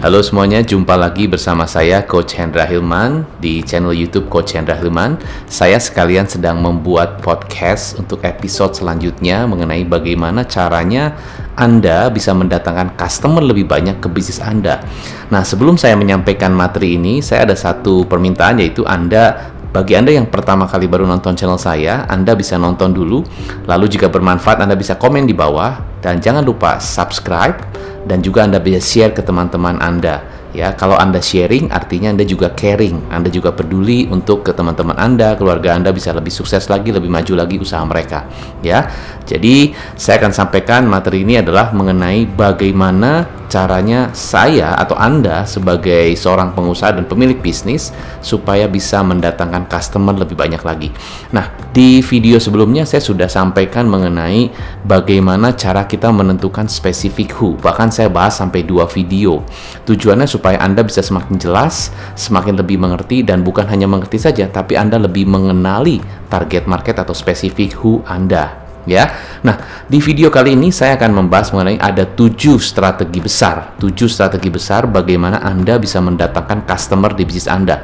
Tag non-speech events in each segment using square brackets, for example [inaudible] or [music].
Halo semuanya, jumpa lagi bersama saya Coach Hendra Hilman di channel YouTube Coach Hendra Hilman. Saya sekalian sedang membuat podcast untuk episode selanjutnya mengenai bagaimana caranya Anda bisa mendatangkan customer lebih banyak ke bisnis Anda. Nah, sebelum saya menyampaikan materi ini, saya ada satu permintaan yaitu Anda bagi Anda yang pertama kali baru nonton channel saya, Anda bisa nonton dulu. Lalu jika bermanfaat, Anda bisa komen di bawah dan jangan lupa subscribe dan juga Anda bisa share ke teman-teman Anda. Ya, kalau Anda sharing artinya Anda juga caring, Anda juga peduli untuk ke teman-teman Anda, keluarga Anda bisa lebih sukses lagi, lebih maju lagi usaha mereka. Ya. Jadi, saya akan sampaikan materi ini adalah mengenai bagaimana caranya saya atau Anda sebagai seorang pengusaha dan pemilik bisnis supaya bisa mendatangkan customer lebih banyak lagi. Nah, di video sebelumnya saya sudah sampaikan mengenai bagaimana cara kita menentukan spesifik who. Bahkan saya bahas sampai dua video. Tujuannya supaya Anda bisa semakin jelas, semakin lebih mengerti dan bukan hanya mengerti saja tapi Anda lebih mengenali target market atau spesifik who Anda ya. Nah, di video kali ini saya akan membahas mengenai ada tujuh strategi besar, tujuh strategi besar bagaimana Anda bisa mendatangkan customer di bisnis Anda.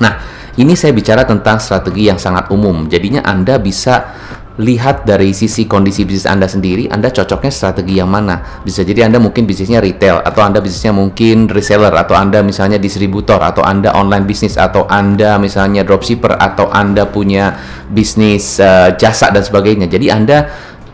Nah, ini saya bicara tentang strategi yang sangat umum. Jadinya Anda bisa lihat dari sisi kondisi bisnis Anda sendiri, Anda cocoknya strategi yang mana. Bisa jadi Anda mungkin bisnisnya retail, atau Anda bisnisnya mungkin reseller, atau Anda misalnya distributor, atau Anda online bisnis, atau Anda misalnya dropshipper, atau Anda punya bisnis uh, jasa dan sebagainya. Jadi Anda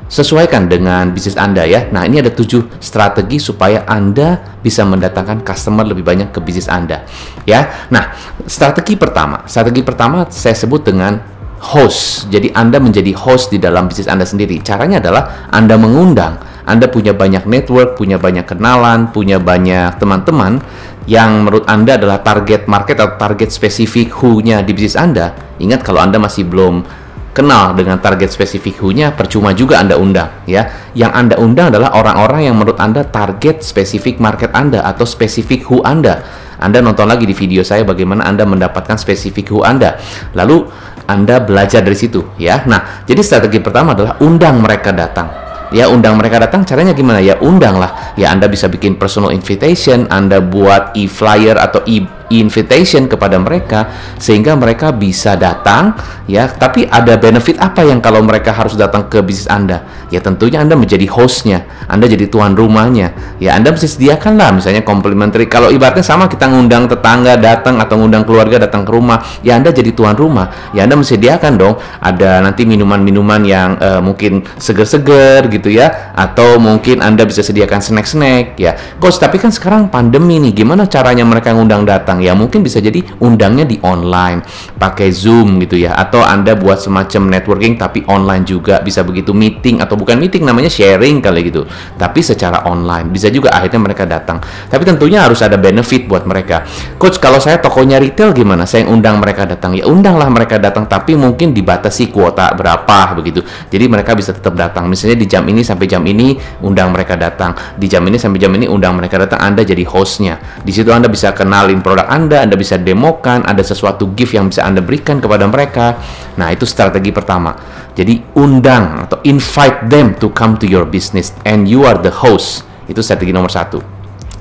sesuaikan dengan bisnis Anda ya. Nah, ini ada tujuh strategi supaya Anda bisa mendatangkan customer lebih banyak ke bisnis Anda. Ya. Nah, strategi pertama, strategi pertama saya sebut dengan host. Jadi Anda menjadi host di dalam bisnis Anda sendiri. Caranya adalah Anda mengundang. Anda punya banyak network, punya banyak kenalan, punya banyak teman-teman yang menurut Anda adalah target market atau target spesifik who-nya di bisnis Anda. Ingat kalau Anda masih belum kenal dengan target spesifik who-nya, percuma juga Anda undang, ya. Yang Anda undang adalah orang-orang yang menurut Anda target spesifik market Anda atau spesifik who Anda. Anda nonton lagi di video saya bagaimana Anda mendapatkan spesifik who Anda. Lalu anda belajar dari situ ya. Nah, jadi strategi pertama adalah undang mereka datang. Ya, undang mereka datang caranya gimana? Ya, undanglah. Ya, Anda bisa bikin personal invitation, Anda buat e-flyer atau e invitation kepada mereka sehingga mereka bisa datang ya. Tapi ada benefit apa yang kalau mereka harus datang ke bisnis Anda? Ya tentunya Anda menjadi hostnya Anda jadi tuan rumahnya. Ya Anda mesti sediakan lah misalnya complimentary. Kalau ibaratnya sama kita ngundang tetangga datang atau ngundang keluarga datang ke rumah ya Anda jadi tuan rumah. Ya Anda mesti sediakan dong. Ada nanti minuman-minuman yang uh, mungkin seger-seger gitu ya atau mungkin Anda bisa sediakan snack-snack ya. Coach tapi kan sekarang pandemi nih gimana caranya mereka ngundang datang orang ya mungkin bisa jadi undangnya di online pakai zoom gitu ya. Atau anda buat semacam networking tapi online juga. Bisa begitu meeting atau bukan meeting namanya sharing kali gitu. Tapi secara online. Bisa juga akhirnya mereka datang. Tapi tentunya harus ada benefit buat mereka. Coach kalau saya tokonya retail gimana? Saya undang mereka datang. Ya undanglah mereka datang. Tapi mungkin dibatasi kuota berapa begitu. Jadi mereka bisa tetap datang. Misalnya di jam ini sampai jam ini undang mereka datang. Di jam ini sampai jam ini undang mereka datang. Anda jadi hostnya. Di situ anda bisa kenalin produk anda, Anda bisa demokan, ada sesuatu gift yang bisa Anda berikan kepada mereka. Nah, itu strategi pertama. Jadi, undang atau invite them to come to your business and you are the host. Itu strategi nomor satu.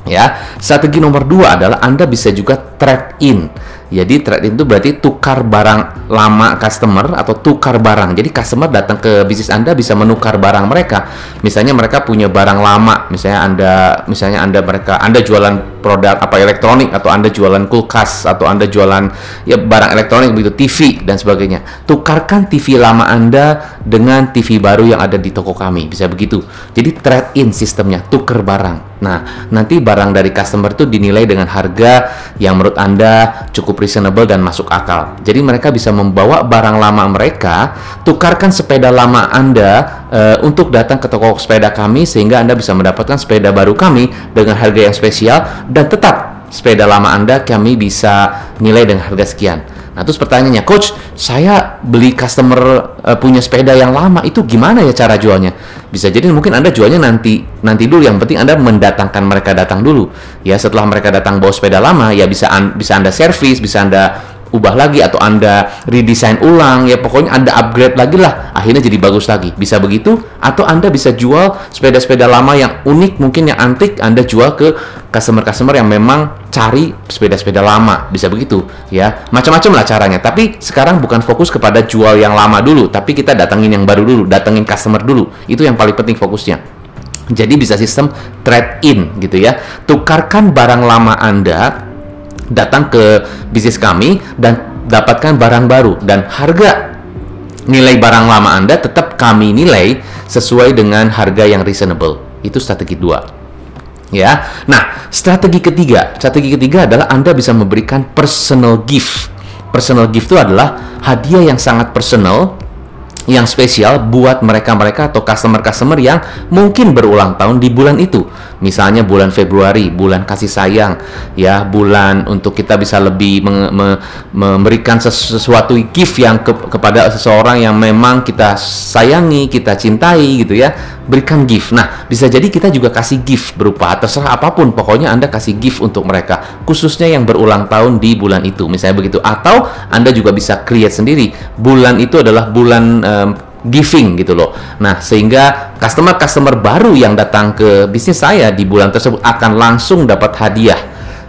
Ya, strategi nomor dua adalah Anda bisa juga trade in jadi trade itu berarti tukar barang lama customer atau tukar barang. Jadi customer datang ke bisnis Anda bisa menukar barang mereka. Misalnya mereka punya barang lama, misalnya Anda misalnya Anda mereka Anda jualan produk apa elektronik atau Anda jualan kulkas atau Anda jualan ya barang elektronik begitu TV dan sebagainya. Tukarkan TV lama Anda dengan TV baru yang ada di toko kami. Bisa begitu. Jadi trade in sistemnya, tukar barang. Nah, nanti barang dari customer itu dinilai dengan harga yang menurut Anda cukup cukup reasonable dan masuk akal. Jadi mereka bisa membawa barang lama mereka, tukarkan sepeda lama Anda uh, untuk datang ke toko sepeda kami sehingga Anda bisa mendapatkan sepeda baru kami dengan harga yang spesial dan tetap sepeda lama Anda kami bisa nilai dengan harga sekian. Nah, terus pertanyaannya, coach, saya beli customer uh, punya sepeda yang lama itu gimana ya cara jualnya? Bisa jadi mungkin Anda jualnya nanti nanti dulu. Yang penting Anda mendatangkan mereka datang dulu. Ya, setelah mereka datang bawa sepeda lama, ya bisa an, bisa Anda servis, bisa Anda ubah lagi atau Anda redesign ulang ya pokoknya Anda upgrade lagi lah akhirnya jadi bagus lagi. Bisa begitu? Atau Anda bisa jual sepeda-sepeda lama yang unik mungkin yang antik Anda jual ke customer-customer yang memang cari sepeda-sepeda lama. Bisa begitu ya. Macam-macam lah caranya. Tapi sekarang bukan fokus kepada jual yang lama dulu tapi kita datangin yang baru dulu datengin customer dulu. Itu yang paling penting fokusnya. Jadi bisa sistem trade in gitu ya. Tukarkan barang lama Anda datang ke bisnis kami dan dapatkan barang baru dan harga nilai barang lama Anda tetap kami nilai sesuai dengan harga yang reasonable. Itu strategi dua. Ya. Nah, strategi ketiga, strategi ketiga adalah Anda bisa memberikan personal gift. Personal gift itu adalah hadiah yang sangat personal yang spesial buat mereka-mereka atau customer-customer yang mungkin berulang tahun di bulan itu. Misalnya bulan Februari, bulan kasih sayang, ya, bulan untuk kita bisa lebih me me memberikan sesuatu gift yang ke kepada seseorang yang memang kita sayangi, kita cintai gitu ya. Berikan gift. Nah, bisa jadi kita juga kasih gift berupa terserah apa pun, pokoknya Anda kasih gift untuk mereka, khususnya yang berulang tahun di bulan itu. Misalnya begitu. Atau Anda juga bisa create sendiri. Bulan itu adalah bulan um, giving gitu loh. Nah, sehingga customer-customer baru yang datang ke bisnis saya di bulan tersebut akan langsung dapat hadiah.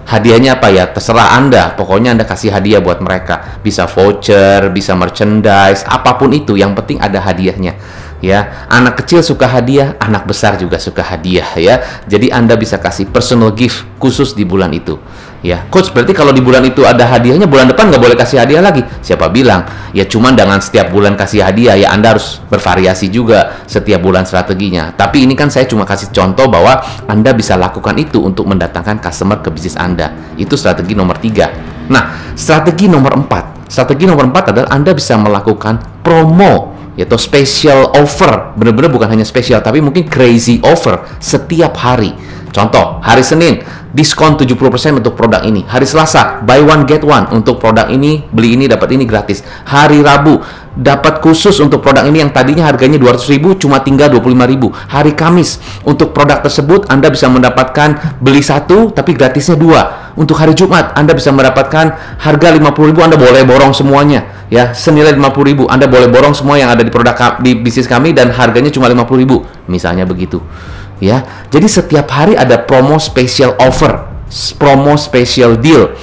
Hadiahnya apa ya? Terserah Anda. Pokoknya Anda kasih hadiah buat mereka. Bisa voucher, bisa merchandise, apa pun itu. Yang penting ada hadiahnya. Ya, anak kecil suka hadiah, anak besar juga suka hadiah ya. Jadi Anda bisa kasih personal gift khusus di bulan itu. Ya, coach berarti kalau di bulan itu ada hadiahnya, bulan depan nggak boleh kasih hadiah lagi. Siapa bilang? Ya cuman dengan setiap bulan kasih hadiah, ya Anda harus bervariasi juga setiap bulan strateginya. Tapi ini kan saya cuma kasih contoh bahwa Anda bisa lakukan itu untuk mendatangkan customer ke bisnis Anda. Itu strategi nomor tiga. Nah, strategi nomor empat. Strategi nomor empat adalah Anda bisa melakukan promo yaitu special offer. Benar-benar bukan hanya spesial, tapi mungkin crazy offer setiap hari. Contoh, hari Senin diskon 70% untuk produk ini. Hari Selasa, buy one get one untuk produk ini, beli ini dapat ini gratis. Hari Rabu, dapat khusus untuk produk ini yang tadinya harganya 200.000 cuma tinggal 25.000. Hari Kamis, untuk produk tersebut Anda bisa mendapatkan beli satu tapi gratisnya dua. Untuk hari Jumat, Anda bisa mendapatkan harga 50.000 Anda boleh borong semuanya ya senilai 50.000 Anda boleh borong semua yang ada di produk di bisnis kami dan harganya cuma 50.000 misalnya begitu ya. Jadi setiap hari ada promo special offer, promo special deal.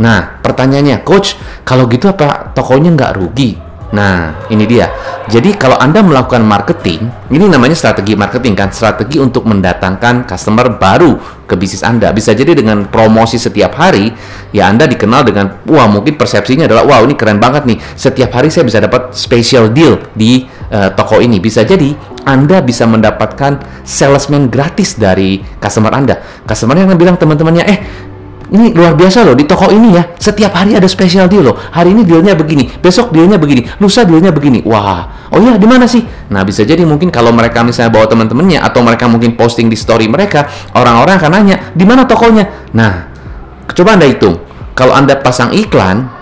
Nah, pertanyaannya, coach, kalau gitu apa tokonya nggak rugi? Nah, ini dia. Jadi kalau Anda melakukan marketing, ini namanya strategi marketing kan, strategi untuk mendatangkan customer baru ke bisnis Anda. Bisa jadi dengan promosi setiap hari, ya Anda dikenal dengan, wah mungkin persepsinya adalah, wow ini keren banget nih, setiap hari saya bisa dapat special deal di uh, toko ini. Bisa jadi Anda bisa mendapatkan salesman gratis dari customer Anda. Customer yang bilang teman-temannya, eh ini luar biasa loh di toko ini ya. Setiap hari ada special deal loh. Hari ini dealnya begini besok dealnya begini lusa dealnya begini. Wah oh iya di mana sih? Nah bisa jadi mungkin kalau mereka misalnya bawa teman-temannya atau mereka mungkin posting di story mereka orang-orang akan nanya di mana tokonya? Nah coba anda hitung. Kalau anda pasang iklan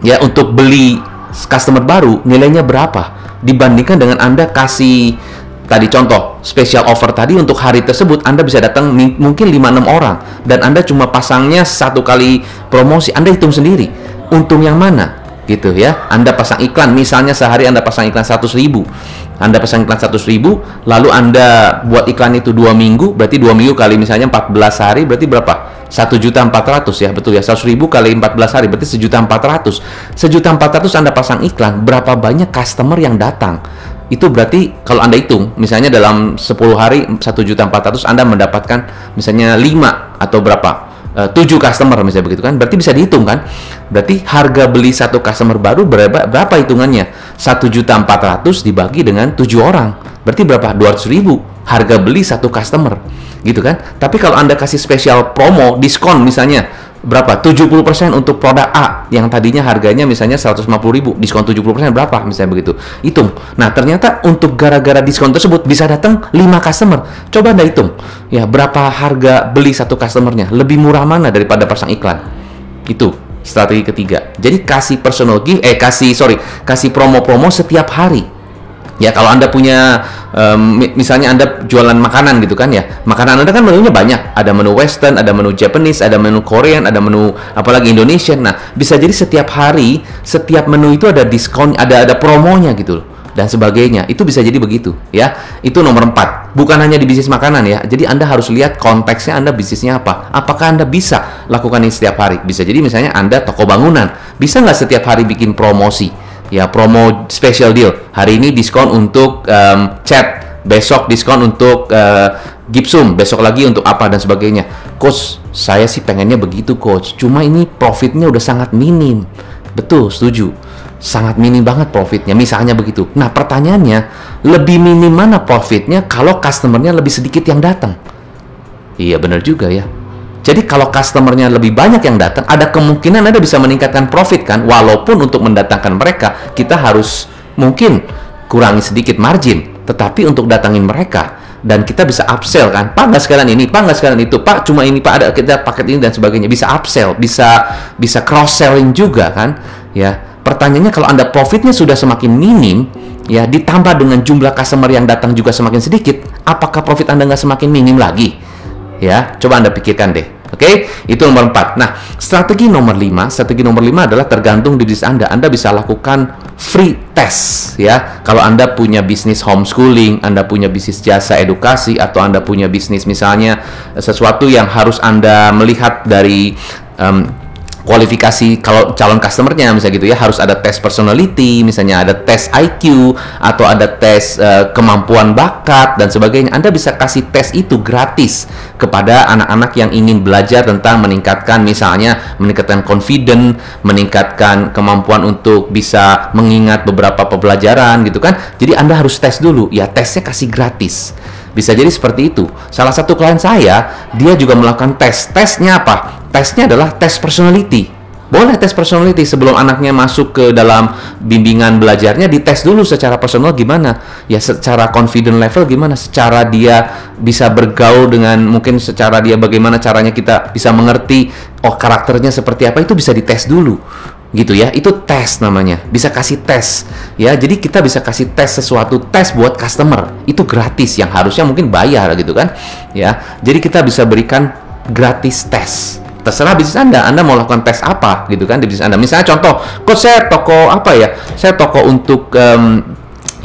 ya untuk beli customer baru nilainya berapa dibandingkan dengan anda kasih tadi contoh special offer tadi untuk hari tersebut Anda bisa datang mungkin 5-6 orang dan Anda cuma pasangnya satu kali promosi Anda hitung sendiri. Untung yang mana gitu ya. Anda pasang iklan misalnya sehari Anda pasang iklan 100 ribu. Anda pasang iklan 100 ribu lalu Anda buat iklan itu dua minggu berarti dua minggu kali misalnya 14 hari berarti berapa? satu juta empat ratus ya betul ya? seratus ribu kali 14 hari berarti sejuta empat ratus. Sejuta empat ratus anda pasang iklan berapa banyak customer yang datang? Itu berarti kalau Anda hitung, misalnya dalam 10 hari 1 juta 400 Anda mendapatkan misalnya 5 atau berapa? Uh, 7 customer misalnya begitu kan. Berarti bisa dihitung kan? Berarti harga beli satu customer baru berapa berapa hitungannya? 1 juta 400 dibagi dengan 7 orang. Berarti berapa? 200 ribu harga beli satu customer. Gitu kan? Tapi kalau Anda kasih spesial promo, diskon misalnya berapa? 70% untuk produk A yang tadinya harganya misalnya 150.000, diskon 70% berapa misalnya begitu. Hitung. Nah, ternyata untuk gara-gara diskon tersebut bisa datang 5 customer. Coba Anda hitung. Ya, berapa harga beli satu customernya? Lebih murah mana daripada pasang iklan? Itu strategi ketiga. Jadi kasih personal gift eh kasih sorry, kasih promo-promo setiap hari. Ya kalau anda punya um, misalnya anda jualan makanan gitu kan ya, makanan anda kan menunya banyak. Ada menu Western, ada menu Japanese, ada menu Korean, ada menu apalagi Indonesian. Nah bisa jadi setiap hari setiap menu itu ada diskon, ada ada promonya gitu dan sebagainya. Itu bisa jadi begitu ya. Itu nomor empat. Bukan hanya di bisnis makanan ya. Jadi Anda harus lihat konteksnya Anda bisnisnya apa. Apakah Anda bisa lakukan ini setiap hari? Bisa jadi misalnya Anda toko bangunan. Bisa nggak setiap hari bikin promosi? Ya promo special deal. Hari ini diskon untuk um, cat besok diskon untuk uh, gipsum. Besok lagi untuk apa dan sebagainya. Coach saya sih pengennya begitu coach. Cuma ini profitnya udah sangat minim. Betul setuju. Sangat minim banget profitnya misalnya begitu. Nah pertanyaannya lebih minim mana profitnya kalau customernya lebih sedikit yang datang? Iya benar juga ya jadi kalau customernya lebih banyak yang datang, ada kemungkinan Anda bisa meningkatkan profit kan, walaupun untuk mendatangkan mereka kita harus mungkin kurangi sedikit margin, tetapi untuk datangin mereka dan kita bisa upsell kan, pak nggak sekalian ini, pak nggak sekalian itu, pak cuma ini, pak ada kita paket ini dan sebagainya, bisa upsell, bisa bisa cross selling juga kan, ya. Pertanyaannya kalau anda profitnya sudah semakin minim, ya ditambah dengan jumlah customer yang datang juga semakin sedikit, apakah profit anda nggak semakin minim lagi? Ya, coba anda pikirkan deh. Oke, okay? itu nomor 4. Nah, strategi nomor 5, strategi nomor 5 adalah tergantung di bisnis Anda. Anda bisa lakukan free test ya. Kalau Anda punya bisnis homeschooling, Anda punya bisnis jasa edukasi atau Anda punya bisnis misalnya sesuatu yang harus Anda melihat dari um, kualifikasi kalau calon customernya misalnya gitu ya harus ada tes personality misalnya ada tes IQ atau ada tes uh, kemampuan bakat dan sebagainya. Anda bisa kasih tes itu gratis kepada anak-anak yang ingin belajar tentang meningkatkan misalnya meningkatkan confident meningkatkan kemampuan untuk bisa mengingat beberapa pembelajaran gitu kan. Jadi Anda harus tes dulu. Ya tesnya kasih gratis bisa jadi seperti itu. Salah satu klien saya, dia juga melakukan tes. Tesnya apa? Tesnya adalah tes personality. Boleh tes personality sebelum anaknya masuk ke dalam bimbingan belajarnya dites dulu secara personal gimana ya secara confident level gimana secara dia bisa bergaul dengan mungkin secara dia bagaimana caranya kita bisa mengerti oh karakternya seperti apa itu bisa dites dulu gitu ya. Itu tes namanya. Bisa kasih tes ya. Jadi kita bisa kasih tes sesuatu tes buat customer. Itu gratis yang harusnya mungkin bayar gitu kan ya. Jadi kita bisa berikan gratis tes. Terserah bisnis anda. Anda mau lakukan tes apa gitu kan di bisnis anda. Misalnya contoh kok saya toko apa ya? Saya toko untuk um,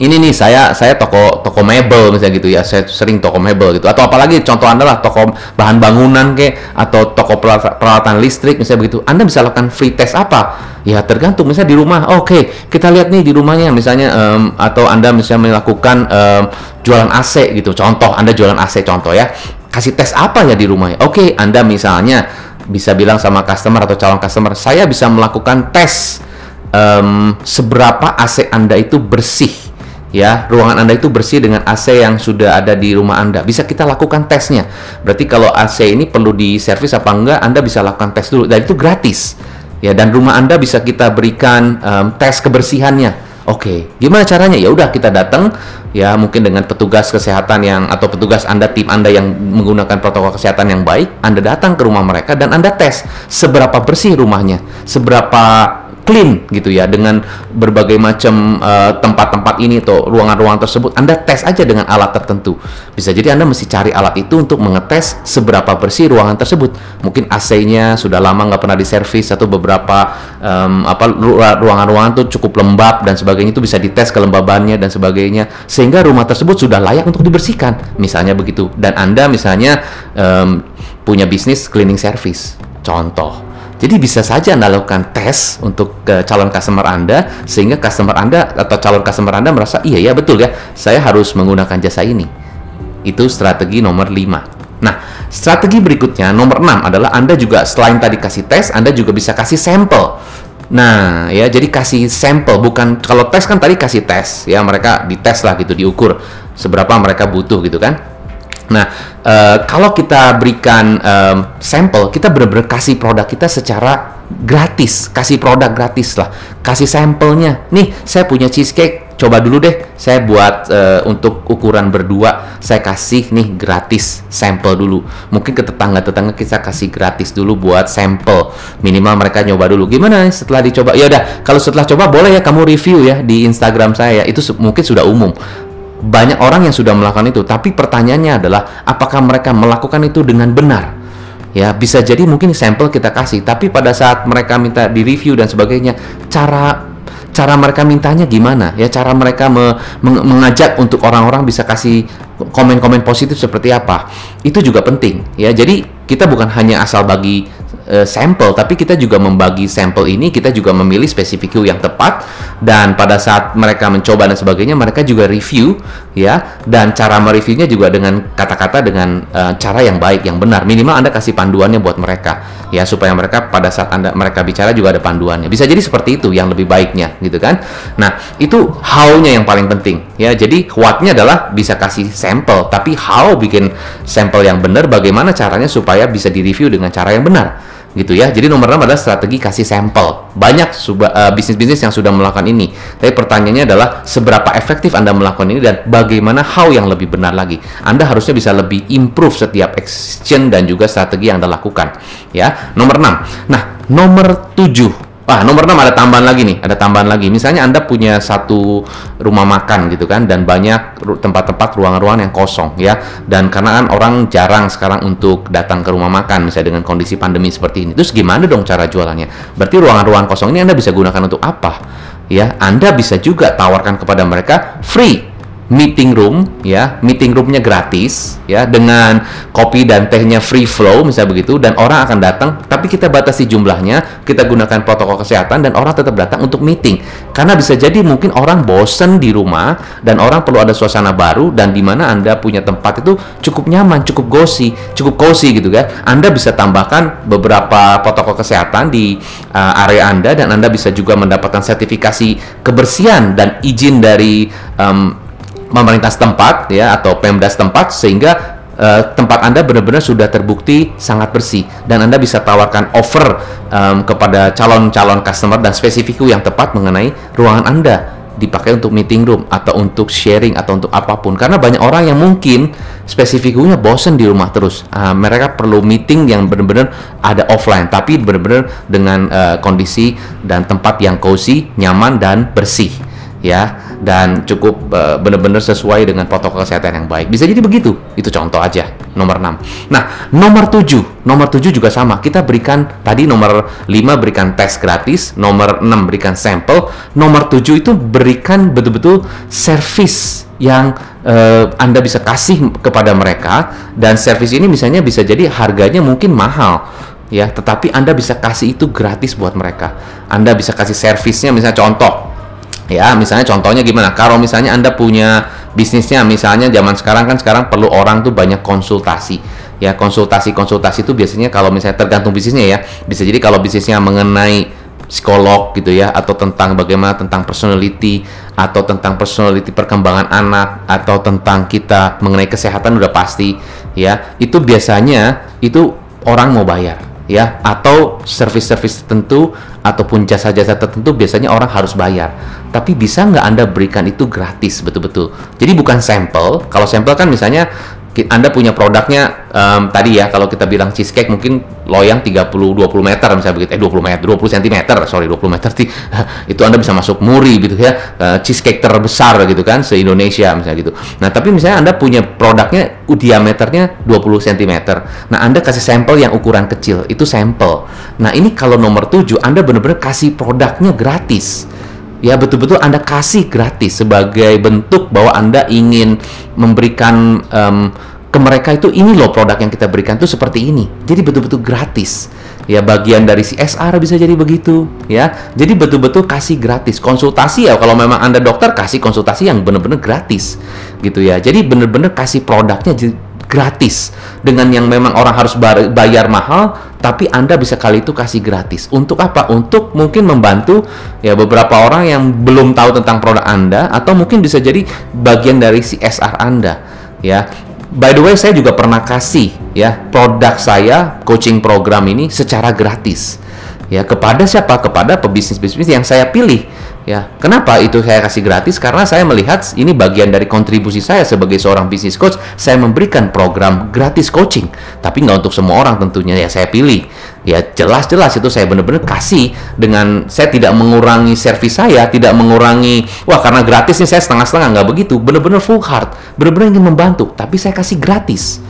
ini nih saya saya toko toko mebel misalnya gitu ya. Saya sering toko mebel gitu. Atau apalagi contoh anda lah toko bahan bangunan ke atau toko peralatan listrik misalnya begitu. Anda bisa lakukan free test apa? Ya tergantung misalnya di rumah. Oke okay, kita lihat nih di rumahnya misalnya um, atau anda misalnya melakukan um, jualan AC gitu. Contoh anda jualan AC contoh ya. Kasih tes apa ya di rumah? Oke okay, anda misalnya bisa bilang sama customer atau calon customer saya bisa melakukan tes um, seberapa AC anda itu bersih ya ruangan Anda itu bersih dengan AC yang sudah ada di rumah Anda. Bisa kita lakukan tesnya. Berarti kalau AC ini perlu diservis apa enggak, Anda bisa lakukan tes dulu dan itu gratis. Ya dan rumah Anda bisa kita berikan um, tes kebersihannya. Oke, okay. gimana caranya? Ya udah kita datang ya mungkin dengan petugas kesehatan yang atau petugas Anda tim Anda yang menggunakan protokol kesehatan yang baik, Anda datang ke rumah mereka dan Anda tes seberapa bersih rumahnya, seberapa clean gitu ya dengan berbagai macam uh, tempat-tempat ini atau ruangan-ruangan tersebut Anda tes aja dengan alat tertentu. Bisa jadi Anda mesti cari alat itu untuk mengetes seberapa bersih ruangan tersebut. Mungkin AC-nya sudah lama nggak pernah diservis atau beberapa um, apa ruangan-ruangan tuh cukup lembab dan sebagainya itu bisa dites kelembabannya dan sebagainya sehingga rumah tersebut sudah layak untuk dibersihkan. Misalnya begitu. Dan Anda misalnya um, punya bisnis cleaning service. Contoh jadi bisa saja Anda lakukan tes untuk ke calon customer Anda sehingga customer Anda atau calon customer Anda merasa iya ya betul ya, saya harus menggunakan jasa ini. Itu strategi nomor 5. Nah, strategi berikutnya nomor 6 adalah Anda juga selain tadi kasih tes, Anda juga bisa kasih sampel. Nah, ya jadi kasih sampel bukan kalau tes kan tadi kasih tes ya mereka dites lah gitu diukur seberapa mereka butuh gitu kan. Nah, uh, kalau kita berikan um, sampel, kita benar-benar kasih produk kita secara gratis, kasih produk gratis lah, kasih sampelnya. Nih, saya punya cheesecake. Coba dulu deh. Saya buat uh, untuk ukuran berdua. Saya kasih nih gratis sampel dulu. Mungkin ke tetangga-tetangga kita kasih gratis dulu buat sampel. Minimal mereka nyoba dulu. Gimana setelah dicoba? Ya udah kalau setelah coba boleh ya kamu review ya di Instagram saya. Itu mungkin sudah umum banyak orang yang sudah melakukan itu tapi pertanyaannya adalah apakah mereka melakukan itu dengan benar? Ya bisa jadi mungkin sampel kita kasih tapi pada saat mereka minta di review dan sebagainya cara cara mereka mintanya gimana? Ya cara mereka me, meng, mengajak untuk orang-orang bisa kasih komen-komen positif seperti apa? Itu juga penting ya. Jadi kita bukan hanya asal bagi uh, sampel, tapi kita juga membagi sampel ini, kita juga memilih spesifik yang tepat dan pada saat mereka mencoba dan sebagainya, mereka juga review ya dan cara mereviewnya juga dengan kata-kata dengan uh, cara yang baik, yang benar. Minimal Anda kasih panduannya buat mereka ya supaya mereka pada saat Anda mereka bicara juga ada panduannya. Bisa jadi seperti itu yang lebih baiknya gitu kan. Nah, itu how-nya yang paling penting ya. Jadi what-nya adalah bisa kasih sampel, tapi how bikin sampel yang benar bagaimana caranya supaya bisa direview dengan cara yang benar gitu ya. Jadi nomor 6 adalah strategi kasih sampel. Banyak uh, bisnis-bisnis yang sudah melakukan ini. Tapi pertanyaannya adalah seberapa efektif Anda melakukan ini dan bagaimana how yang lebih benar lagi. Anda harusnya bisa lebih improve setiap action dan juga strategi yang Anda lakukan, ya. Nomor 6. Nah, nomor 7 Wah, nomor 6 ada tambahan lagi nih, ada tambahan lagi. Misalnya Anda punya satu rumah makan gitu kan dan banyak tempat-tempat ruangan-ruangan yang kosong ya. Dan karena kan orang jarang sekarang untuk datang ke rumah makan misalnya dengan kondisi pandemi seperti ini. Terus gimana dong cara jualannya? Berarti ruangan-ruangan kosong ini Anda bisa gunakan untuk apa? Ya, Anda bisa juga tawarkan kepada mereka free meeting room ya. Meeting roomnya gratis ya dengan kopi dan tehnya free flow misalnya begitu dan orang akan datang. Tapi kita batasi jumlahnya kita gunakan protokol kesehatan dan orang tetap datang untuk meeting. Karena bisa jadi mungkin orang bosen di rumah dan orang perlu ada suasana baru dan di mana anda punya tempat itu cukup nyaman cukup gosi cukup cozy gitu kan. Anda bisa tambahkan beberapa protokol kesehatan di uh, area anda dan anda bisa juga mendapatkan sertifikasi kebersihan dan izin dari um, pemerintah setempat ya atau Pemda setempat sehingga uh, tempat Anda benar-benar sudah terbukti sangat bersih dan Anda bisa tawarkan offer um, kepada calon-calon customer dan spesifiku yang tepat mengenai ruangan Anda dipakai untuk meeting room atau untuk sharing atau untuk apa pun. Karena banyak orang yang mungkin spesifikunya bosen di rumah terus. Uh, mereka perlu meeting yang benar-benar ada offline tapi benar-benar dengan uh, kondisi dan tempat yang cozy nyaman dan bersih ya dan cukup uh, benar-benar sesuai dengan protokol kesehatan yang baik. Bisa jadi begitu. Itu contoh aja nomor 6. Nah, nomor 7. Nomor 7 juga sama. Kita berikan tadi nomor 5 berikan tes gratis, nomor 6 berikan sampel, nomor 7 itu berikan betul-betul service yang uh, Anda bisa kasih kepada mereka dan service ini misalnya bisa jadi harganya mungkin mahal ya, tetapi Anda bisa kasih itu gratis buat mereka. Anda bisa kasih servisnya misalnya contoh Ya, misalnya contohnya gimana? Kalau misalnya Anda punya bisnisnya, misalnya zaman sekarang kan sekarang perlu orang tuh banyak konsultasi. Ya, konsultasi-konsultasi itu biasanya kalau misalnya tergantung bisnisnya ya. Bisa jadi kalau bisnisnya mengenai psikolog gitu ya atau tentang bagaimana tentang personality atau tentang personality perkembangan anak atau tentang kita mengenai kesehatan udah pasti ya. Itu biasanya itu orang mau bayar ya atau service-service tertentu ataupun jasa-jasa tertentu biasanya orang harus bayar. Tapi bisa nggak anda berikan itu gratis betul-betul? Jadi bukan sampel. Kalau sampel kan misalnya anda punya produknya um, tadi ya kalau kita bilang cheesecake mungkin loyang 30 20 meter misalnya begitu eh 20 meter 20 cm sorry 20 meter sih [laughs] itu Anda bisa masuk muri gitu ya uh, cheesecake terbesar gitu kan se Indonesia misalnya gitu. Nah, tapi misalnya Anda punya produknya diameternya 20 cm. Nah, Anda kasih sampel yang ukuran kecil, itu sampel. Nah, ini kalau nomor 7 Anda benar-benar kasih produknya gratis ya betul-betul Anda kasih gratis sebagai bentuk bahwa Anda ingin memberikan um, ke mereka itu ini loh produk yang kita berikan tuh seperti ini. Jadi betul-betul gratis. Ya bagian dari CSR bisa jadi begitu ya. Jadi betul-betul kasih gratis. Konsultasi ya kalau memang Anda dokter kasih konsultasi yang benar-benar gratis gitu ya. Jadi benar-benar kasih produknya gratis dengan yang memang orang harus bayar mahal tapi Anda bisa kali itu kasih gratis. Untuk apa? Untuk mungkin membantu ya beberapa orang yang belum tahu tentang produk Anda atau mungkin bisa jadi bagian dari CSR Anda ya. By the way, saya juga pernah kasih ya produk saya coaching program ini secara gratis ya kepada siapa? Kepada pebisnis bisnis yang saya pilih Ya, kenapa itu saya kasih gratis? Karena saya melihat ini bagian dari kontribusi saya sebagai seorang bisnis coach. Saya memberikan program gratis coaching, tapi nggak untuk semua orang tentunya. Ya saya pilih. Ya jelas-jelas itu saya benar-benar kasih dengan saya tidak mengurangi servis saya, tidak mengurangi. Wah karena gratis nih saya setengah-setengah nggak begitu. Benar-benar full heart, benar-benar ingin membantu, tapi saya kasih gratis.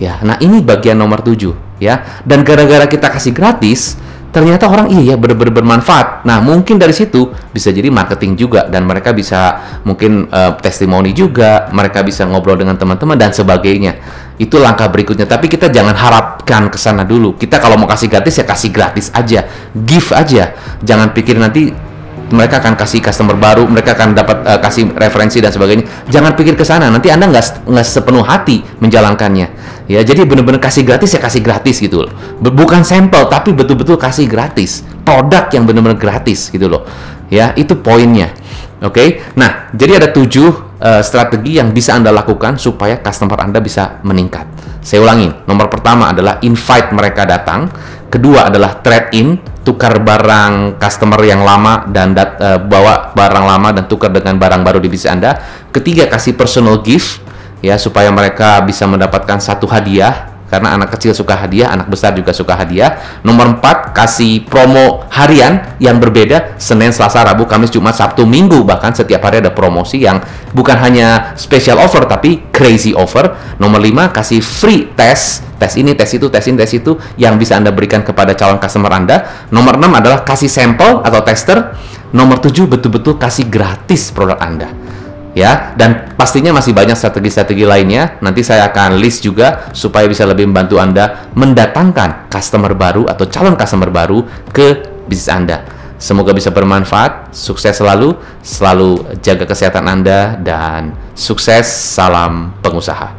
Ya, nah ini bagian nomor tujuh. Ya, dan gara-gara kita kasih gratis, ternyata orang iya ya benar-benar bermanfaat. Nah, mungkin dari situ bisa jadi marketing juga dan mereka bisa mungkin uh, testimoni juga, mereka bisa ngobrol dengan teman-teman dan sebagainya. Itu langkah berikutnya. Tapi kita jangan harapkan ke sana dulu. Kita kalau mau kasih gratis ya kasih gratis aja. Give aja. Jangan pikir nanti mereka akan kasih customer baru, mereka akan dapat uh, kasih referensi dan sebagainya. Jangan pikir ke sana, nanti Anda nggak nggak sepenuh hati menjalankannya. Ya, jadi benar-benar kasih gratis ya kasih gratis gitu loh. Bukan sampel tapi betul-betul kasih gratis. Produk yang benar-benar gratis gitu loh. Ya, itu poinnya. Oke. Okay? Nah, jadi ada tujuh uh, strategi yang bisa Anda lakukan supaya customer Anda bisa meningkat. Saya ulangi. Nomor pertama adalah invite mereka datang. Kedua adalah trade in, tukar barang customer yang lama dan dat, uh, bawa barang lama dan tukar dengan barang baru di bisnis Anda. Ketiga, kasih personal gift ya supaya mereka bisa mendapatkan satu hadiah karena anak kecil suka hadiah, anak besar juga suka hadiah. Nomor 4, kasih promo harian yang berbeda, Senin, Selasa, Rabu, Kamis, Jumat, Sabtu, Minggu, bahkan setiap hari ada promosi yang bukan hanya special offer, tapi crazy offer. Nomor 5, kasih free test, tes ini, tes itu, tes ini, tes itu, yang bisa Anda berikan kepada calon customer Anda. Nomor 6 adalah kasih sampel atau tester. Nomor 7, betul-betul kasih gratis produk Anda ya dan pastinya masih banyak strategi-strategi lainnya. Nanti saya akan list juga supaya bisa lebih membantu Anda mendatangkan customer baru atau calon customer baru ke bisnis Anda. Semoga bisa bermanfaat. Sukses selalu selalu jaga kesehatan Anda dan sukses salam pengusaha